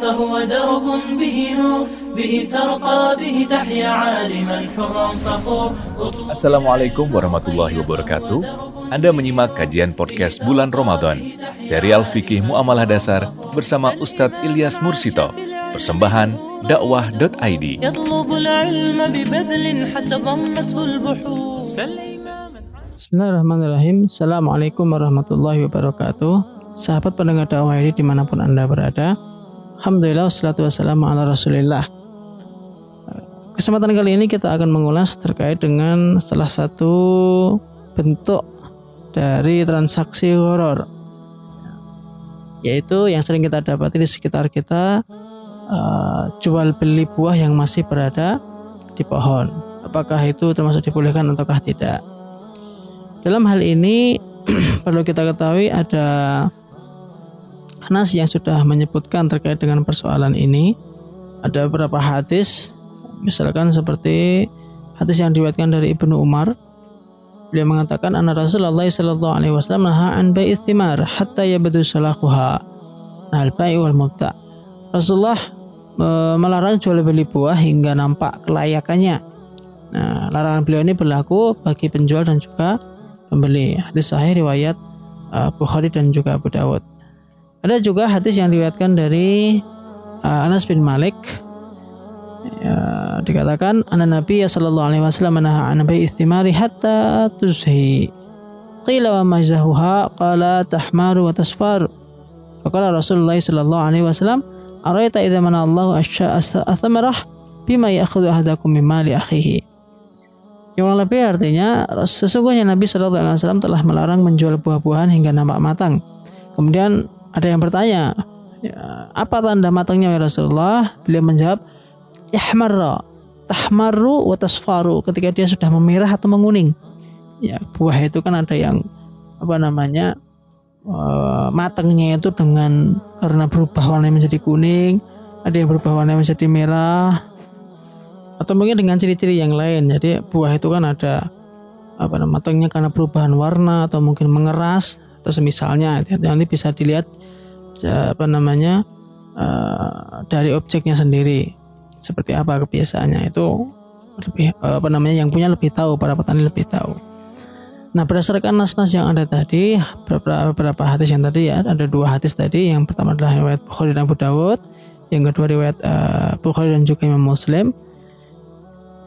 فهو درب به نور به ترقى به تحيا عالما حرا فخور Assalamualaikum warahmatullahi wabarakatuh. Anda menyimak kajian podcast bulan Ramadan, serial fikih muamalah dasar bersama Ustadz Ilyas Mursito. Persembahan dakwah.id. يطلب العلم ببذل حتى ضمته البحور Bismillahirrahmanirrahim. Assalamualaikum warahmatullahi wabarakatuh. Sahabat pendengar dakwah ini dimanapun anda berada. Alhamdulillah wassalatu wassalamu ala rasulillah. Kesempatan kali ini kita akan mengulas terkait dengan salah satu bentuk dari transaksi horor. Yaitu yang sering kita dapati di sekitar kita eh, jual beli buah yang masih berada di pohon. Apakah itu termasuk dibolehkan ataukah tidak? Dalam hal ini perlu kita ketahui ada Anas yang sudah menyebutkan terkait dengan persoalan ini. Ada beberapa hadis, misalkan seperti hadis yang diriwayatkan dari Ibnu Umar. Beliau mengatakan anna Rasulullah sallallahu alaihi wasallam naha an bai'i thimar hatta yabdu salahuha. Nah, al-bai' wal mubta. Rasulullah e, melarang jual beli buah hingga nampak kelayakannya. Nah, larangan beliau ini berlaku bagi penjual dan juga pembeli. Hadis sahih riwayat uh, Bukhari dan juga Abu Dawud. Ada juga hadis yang diriwayatkan dari uh, Anas bin Malik. Ya, dikatakan anna Nabi sallallahu alaihi wasallam menaha an bai'i thimari hatta tuzhi. Qila wa majzahuha qala tahmaru wa tasfaru. Faqala Rasulullah sallallahu alaihi wasallam araita idza mana Allah athamarah bima ya'khudhu ahadakum min akhihi. Yang lebih artinya sesungguhnya Nabi Shallallahu Alaihi Wasallam telah melarang menjual buah-buahan hingga nampak matang. Kemudian ada yang bertanya, ya, apa tanda matangnya ya Rasulullah? Beliau menjawab, ihmarra, tahmaru wa tasfaru. Ketika dia sudah memerah atau menguning. Ya, buah itu kan ada yang apa namanya uh, matangnya itu dengan karena berubah warna menjadi kuning, ada yang berubah warna menjadi merah, atau mungkin dengan ciri-ciri yang lain. Jadi buah itu kan ada apa namanya matangnya karena perubahan warna atau mungkin mengeras atau semisalnya nanti bisa dilihat apa namanya uh, dari objeknya sendiri. Seperti apa kebiasaannya. Itu lebih apa namanya yang punya lebih tahu para petani lebih tahu. Nah berdasarkan nas-nas yang ada tadi beberapa, hadis yang tadi ya ada dua hadis tadi. Yang pertama adalah riwayat Bukhari dan Abu Dawud. Yang kedua riwayat Bukhari dan juga Imam Muslim.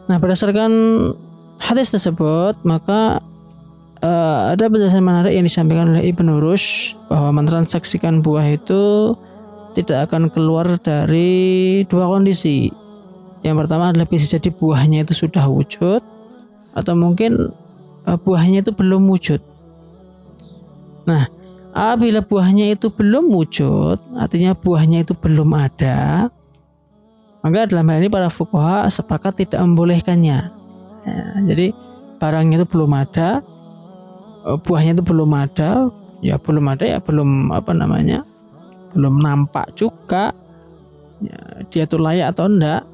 Nah, berdasarkan hadis tersebut, maka uh, ada penjelasan menarik yang disampaikan oleh Ibnu Rush bahwa mentransaksikan buah itu tidak akan keluar dari dua kondisi. Yang pertama adalah bisa jadi buahnya itu sudah wujud atau mungkin uh, buahnya itu belum wujud. Nah, apabila buahnya itu belum wujud, artinya buahnya itu belum ada, maka dalam hal ini para fuqaha sepakat tidak membolehkannya. Ya, jadi barangnya itu belum ada, buahnya itu belum ada, ya belum ada ya belum apa namanya, belum nampak juga. Ya, dia itu layak atau enggak,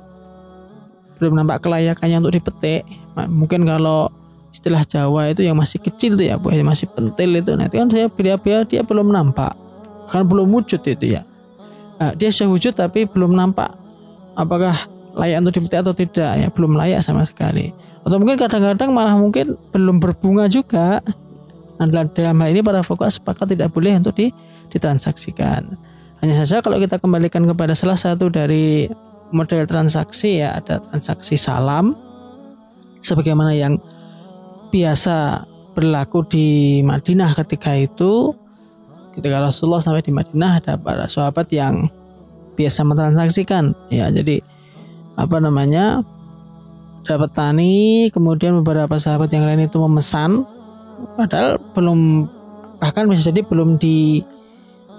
belum nampak kelayakannya untuk dipetik. Mungkin kalau istilah Jawa itu yang masih kecil tuh ya, buahnya masih pentil itu, nanti kan dia dia dia belum nampak, kan belum wujud itu ya. Nah, dia sudah wujud tapi belum nampak apakah layak untuk dipetik atau tidak. Ya belum layak sama sekali. Atau mungkin kadang-kadang malah mungkin belum berbunga juga adalah dalam hal ini para fokus sepakat tidak boleh untuk ditransaksikan. Hanya saja kalau kita kembalikan kepada salah satu dari model transaksi ya ada transaksi salam sebagaimana yang biasa berlaku di Madinah ketika itu. Ketika Rasulullah sampai di Madinah ada para sahabat yang biasa mentransaksikan. Ya jadi apa namanya ada petani kemudian beberapa sahabat yang lain itu memesan padahal belum bahkan bisa jadi belum di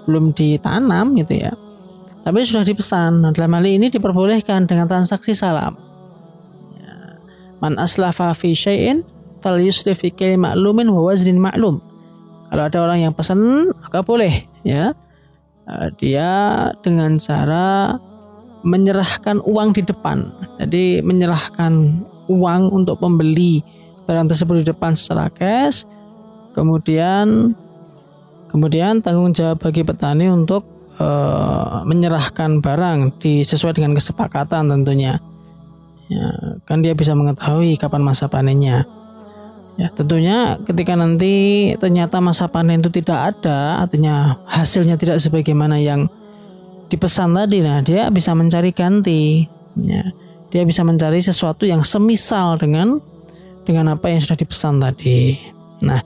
belum ditanam gitu ya. Tapi sudah dipesan. Nah, dalam hal ini diperbolehkan dengan transaksi salam. Ya. man aslafa fi syai'in fal ma'lumin wa ma'lum. Kalau ada orang yang pesan maka boleh ya. Eh, dia dengan cara menyerahkan uang di depan. Jadi menyerahkan uang untuk pembeli barang tersebut di depan secara cash. Kemudian kemudian tanggung jawab bagi petani untuk uh, menyerahkan barang di sesuai dengan kesepakatan tentunya. Ya, kan dia bisa mengetahui kapan masa panennya. Ya, tentunya ketika nanti ternyata masa panen itu tidak ada, artinya hasilnya tidak sebagaimana yang dipesan tadi, nah dia bisa mencari ganti. Ya, dia bisa mencari sesuatu yang semisal dengan dengan apa yang sudah dipesan tadi. Nah,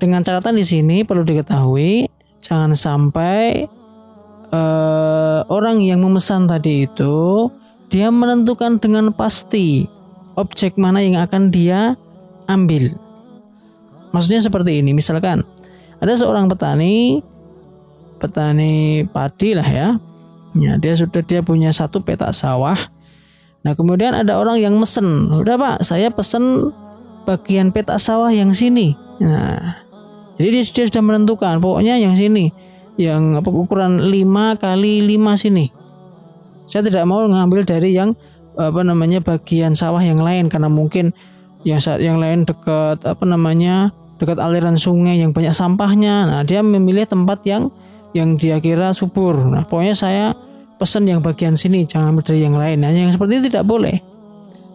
dengan catatan di sini perlu diketahui jangan sampai uh, orang yang memesan tadi itu dia menentukan dengan pasti objek mana yang akan dia ambil. Maksudnya seperti ini, misalkan ada seorang petani petani padi lah ya. Ya, dia sudah dia punya satu petak sawah. Nah, kemudian ada orang yang mesen, "Udah, Pak, saya pesen bagian petak sawah yang sini." Nah, jadi dia, dia sudah menentukan pokoknya yang sini yang ukuran 5 kali 5 sini. Saya tidak mau ngambil dari yang apa namanya bagian sawah yang lain karena mungkin yang saat yang lain dekat apa namanya dekat aliran sungai yang banyak sampahnya. Nah, dia memilih tempat yang yang dia kira subur. Nah, pokoknya saya pesan yang bagian sini, jangan ambil dari yang lain. Nah, yang seperti itu tidak boleh.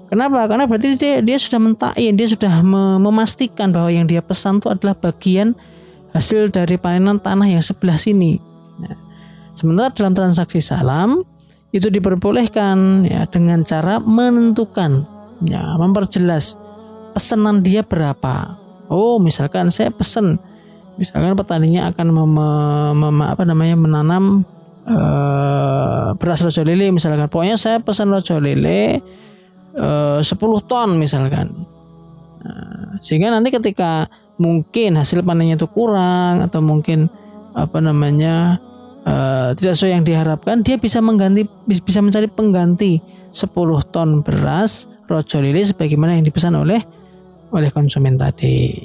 Kenapa? Karena berarti dia, dia sudah mentain, dia sudah memastikan bahwa yang dia pesan itu adalah bagian hasil dari panenan tanah yang sebelah sini. Nah, sementara dalam transaksi salam itu diperbolehkan ya dengan cara menentukan, ya memperjelas pesanan dia berapa. Oh, misalkan saya pesan, misalkan petaninya akan mem, mem, apa namanya menanam uh, beras rojo lele misalkan. Pokoknya saya pesan rojo lele Eh, uh, 10 ton misalkan. Nah, sehingga nanti ketika mungkin hasil panennya itu kurang atau mungkin apa namanya uh, tidak sesuai yang diharapkan, dia bisa mengganti bisa mencari pengganti 10 ton beras rojo lili sebagaimana yang dipesan oleh oleh konsumen tadi.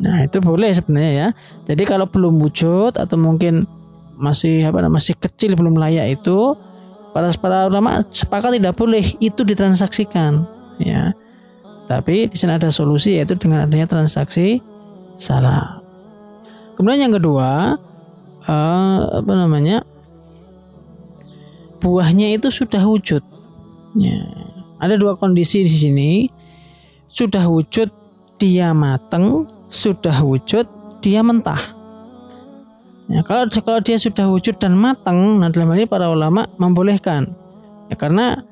Nah, itu boleh sebenarnya ya. Jadi kalau belum wujud atau mungkin masih apa masih kecil belum layak itu para para ulama sepakat tidak boleh itu ditransaksikan ya. Tapi di sana ada solusi yaitu dengan adanya transaksi salah. Kemudian yang kedua uh, apa namanya buahnya itu sudah wujud ya. Ada dua kondisi di sini. Sudah wujud dia mateng. Sudah wujud dia mentah Ya, kalau kalau dia sudah wujud dan matang, nah dalam hal ini para ulama membolehkan. Ya karena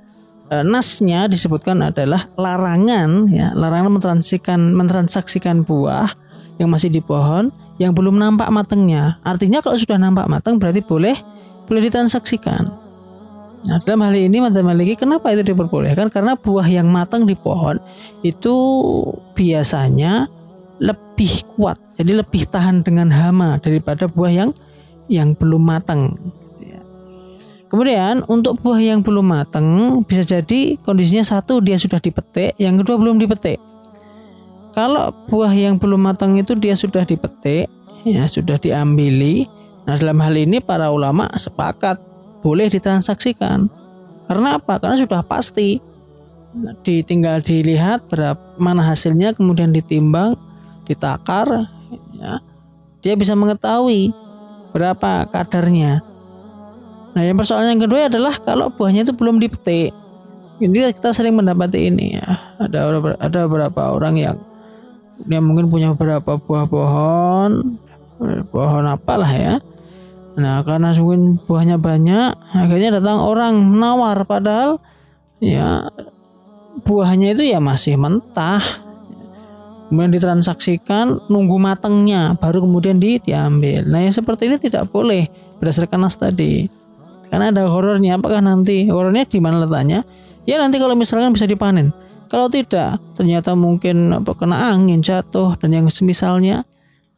e, nasnya disebutkan adalah larangan ya, larangan mentransaksikan mentransaksikan buah yang masih di pohon yang belum nampak matangnya. Artinya kalau sudah nampak matang berarti boleh boleh ditransaksikan. Nah, dalam hal ini mata Maliki kenapa itu diperbolehkan? Karena buah yang matang di pohon itu biasanya lebih kuat, jadi lebih tahan dengan hama daripada buah yang yang belum matang. Kemudian untuk buah yang belum matang bisa jadi kondisinya satu dia sudah dipetik, yang kedua belum dipetik. Kalau buah yang belum matang itu dia sudah dipetik, ya sudah diambili. Nah dalam hal ini para ulama sepakat boleh ditransaksikan. Karena apa? Karena sudah pasti. Nah, ditinggal dilihat berapa mana hasilnya kemudian ditimbang ditakar ya, dia bisa mengetahui berapa kadarnya. Nah, yang persoalan yang kedua adalah kalau buahnya itu belum dipetik. Ini kita sering mendapati ini ya. Ada ada beberapa orang yang dia mungkin punya beberapa buah pohon, pohon apalah ya. Nah, karena mungkin buahnya banyak, akhirnya datang orang menawar padahal ya buahnya itu ya masih mentah kemudian ditransaksikan nunggu matangnya baru kemudian di, diambil. Nah yang seperti ini tidak boleh berdasarkan nas tadi. Karena ada horornya apakah nanti horornya di mana letaknya? Ya nanti kalau misalkan bisa dipanen. Kalau tidak ternyata mungkin apa kena angin jatuh dan yang semisalnya.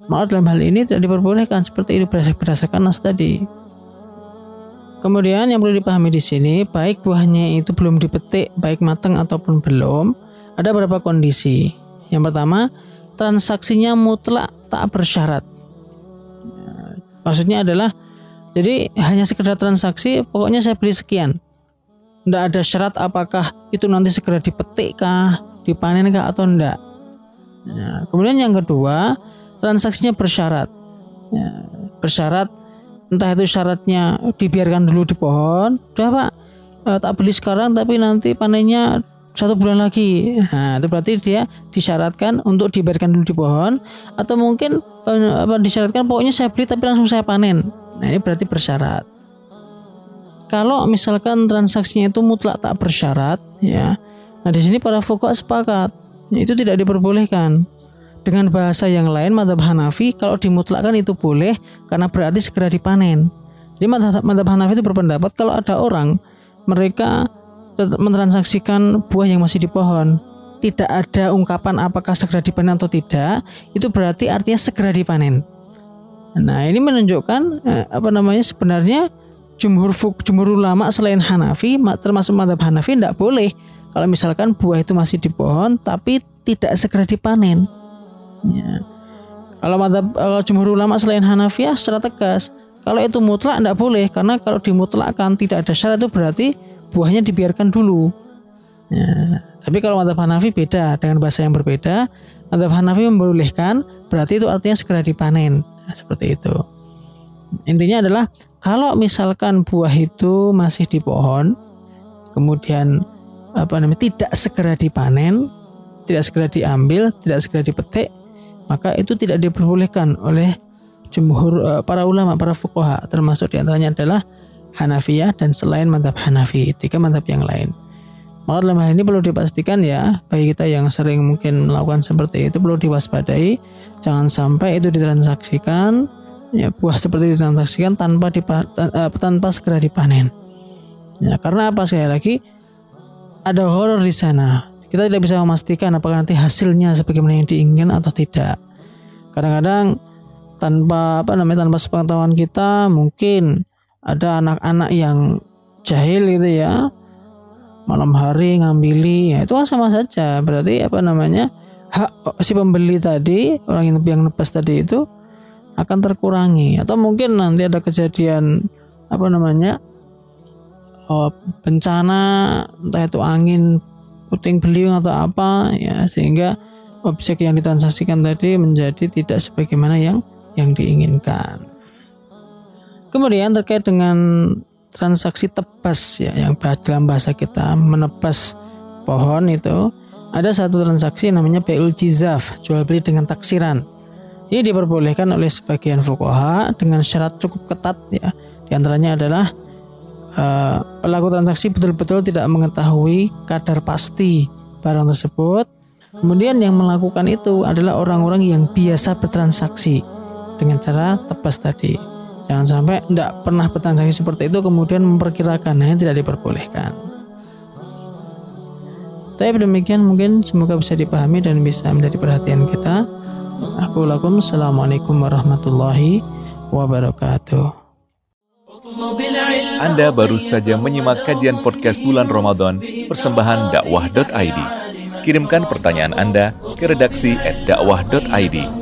Maka dalam hal ini tidak diperbolehkan seperti ini berdasarkan nas tadi. Kemudian yang perlu dipahami di sini, baik buahnya itu belum dipetik, baik matang ataupun belum, ada beberapa kondisi. Yang pertama, transaksinya mutlak tak bersyarat. Maksudnya adalah jadi hanya sekedar transaksi, pokoknya saya beli sekian. Tidak ada syarat apakah itu nanti segera dipetik kah, dipanen kah atau tidak. Nah, kemudian yang kedua, transaksinya bersyarat. Ya, bersyarat entah itu syaratnya dibiarkan dulu di pohon udah pak eh, tak beli sekarang tapi nanti panennya satu bulan lagi. Nah itu berarti dia disyaratkan untuk dibiarkan dulu di pohon atau mungkin eh, apa disyaratkan pokoknya saya beli tapi langsung saya panen. Nah ini berarti bersyarat. Kalau misalkan transaksinya itu mutlak tak bersyarat ya nah di sini para fuqaha sepakat. Itu tidak diperbolehkan. Dengan bahasa yang lain madhab Hanafi kalau dimutlakkan itu boleh karena berarti segera dipanen. Jadi madhab, madhab Hanafi itu berpendapat kalau ada orang mereka mentransaksikan buah yang masih di pohon tidak ada ungkapan apakah segera dipanen atau tidak itu berarti artinya segera dipanen. Nah ini menunjukkan eh, apa namanya sebenarnya jumhur jumhur ulama selain Hanafi termasuk madhab Hanafi tidak boleh kalau misalkan buah itu masih di pohon tapi tidak segera dipanen. Ya. Kalau madhab kalau jumhur ulama selain Hanafiyah secara tegas, kalau itu mutlak tidak boleh karena kalau dimutlakkan tidak ada syarat itu berarti buahnya dibiarkan dulu. Ya. Tapi kalau madhab Hanafi beda dengan bahasa yang berbeda. Madhab Hanafi membolehkan berarti itu artinya segera dipanen. Nah, seperti itu. Intinya adalah kalau misalkan buah itu masih di pohon, kemudian apa namanya tidak segera dipanen, tidak segera diambil, tidak segera dipetik, maka itu tidak diperbolehkan oleh jumhur uh, para ulama, para fuqaha, termasuk di antaranya adalah Hanafiyah dan selain madhab Hanafi, tiga madhab yang lain. Maka dalam hal ini perlu dipastikan ya, bagi kita yang sering mungkin melakukan seperti itu perlu diwaspadai, jangan sampai itu ditransaksikan, ya buah seperti ditransaksikan tanpa dipa, uh, tanpa segera dipanen. Ya, karena apa sekali lagi ada horor di sana kita tidak bisa memastikan apakah nanti hasilnya sebagaimana yang diinginkan atau tidak. Kadang-kadang tanpa apa namanya tanpa sepengetahuan kita mungkin ada anak-anak yang jahil gitu ya. Malam hari ngambili. Ya itu kan sama saja. Berarti apa namanya hak si pembeli tadi orang yang yang nepas tadi itu akan terkurangi. Atau mungkin nanti ada kejadian apa namanya oh, bencana entah itu angin puting beliung atau apa ya sehingga objek yang ditransaksikan tadi menjadi tidak sebagaimana yang yang diinginkan. Kemudian terkait dengan transaksi tebas ya yang dalam bahasa kita menebas pohon itu ada satu transaksi namanya beul jizaf jual beli dengan taksiran. Ini diperbolehkan oleh sebagian fukoha dengan syarat cukup ketat ya. Di antaranya adalah uh, pelaku transaksi betul-betul tidak mengetahui kadar pasti barang tersebut. Kemudian yang melakukan itu adalah orang-orang yang biasa bertransaksi dengan cara tebas tadi. Jangan sampai tidak pernah bertransaksi seperti itu kemudian memperkirakan, nah, tidak diperbolehkan. Tapi demikian mungkin semoga bisa dipahami dan bisa menjadi perhatian kita. Aku lakum. Assalamualaikum warahmatullahi wabarakatuh. Anda baru saja menyimak kajian podcast bulan Ramadan persembahan dakwah.id. Kirimkan pertanyaan Anda ke redaksi at dakwah.id.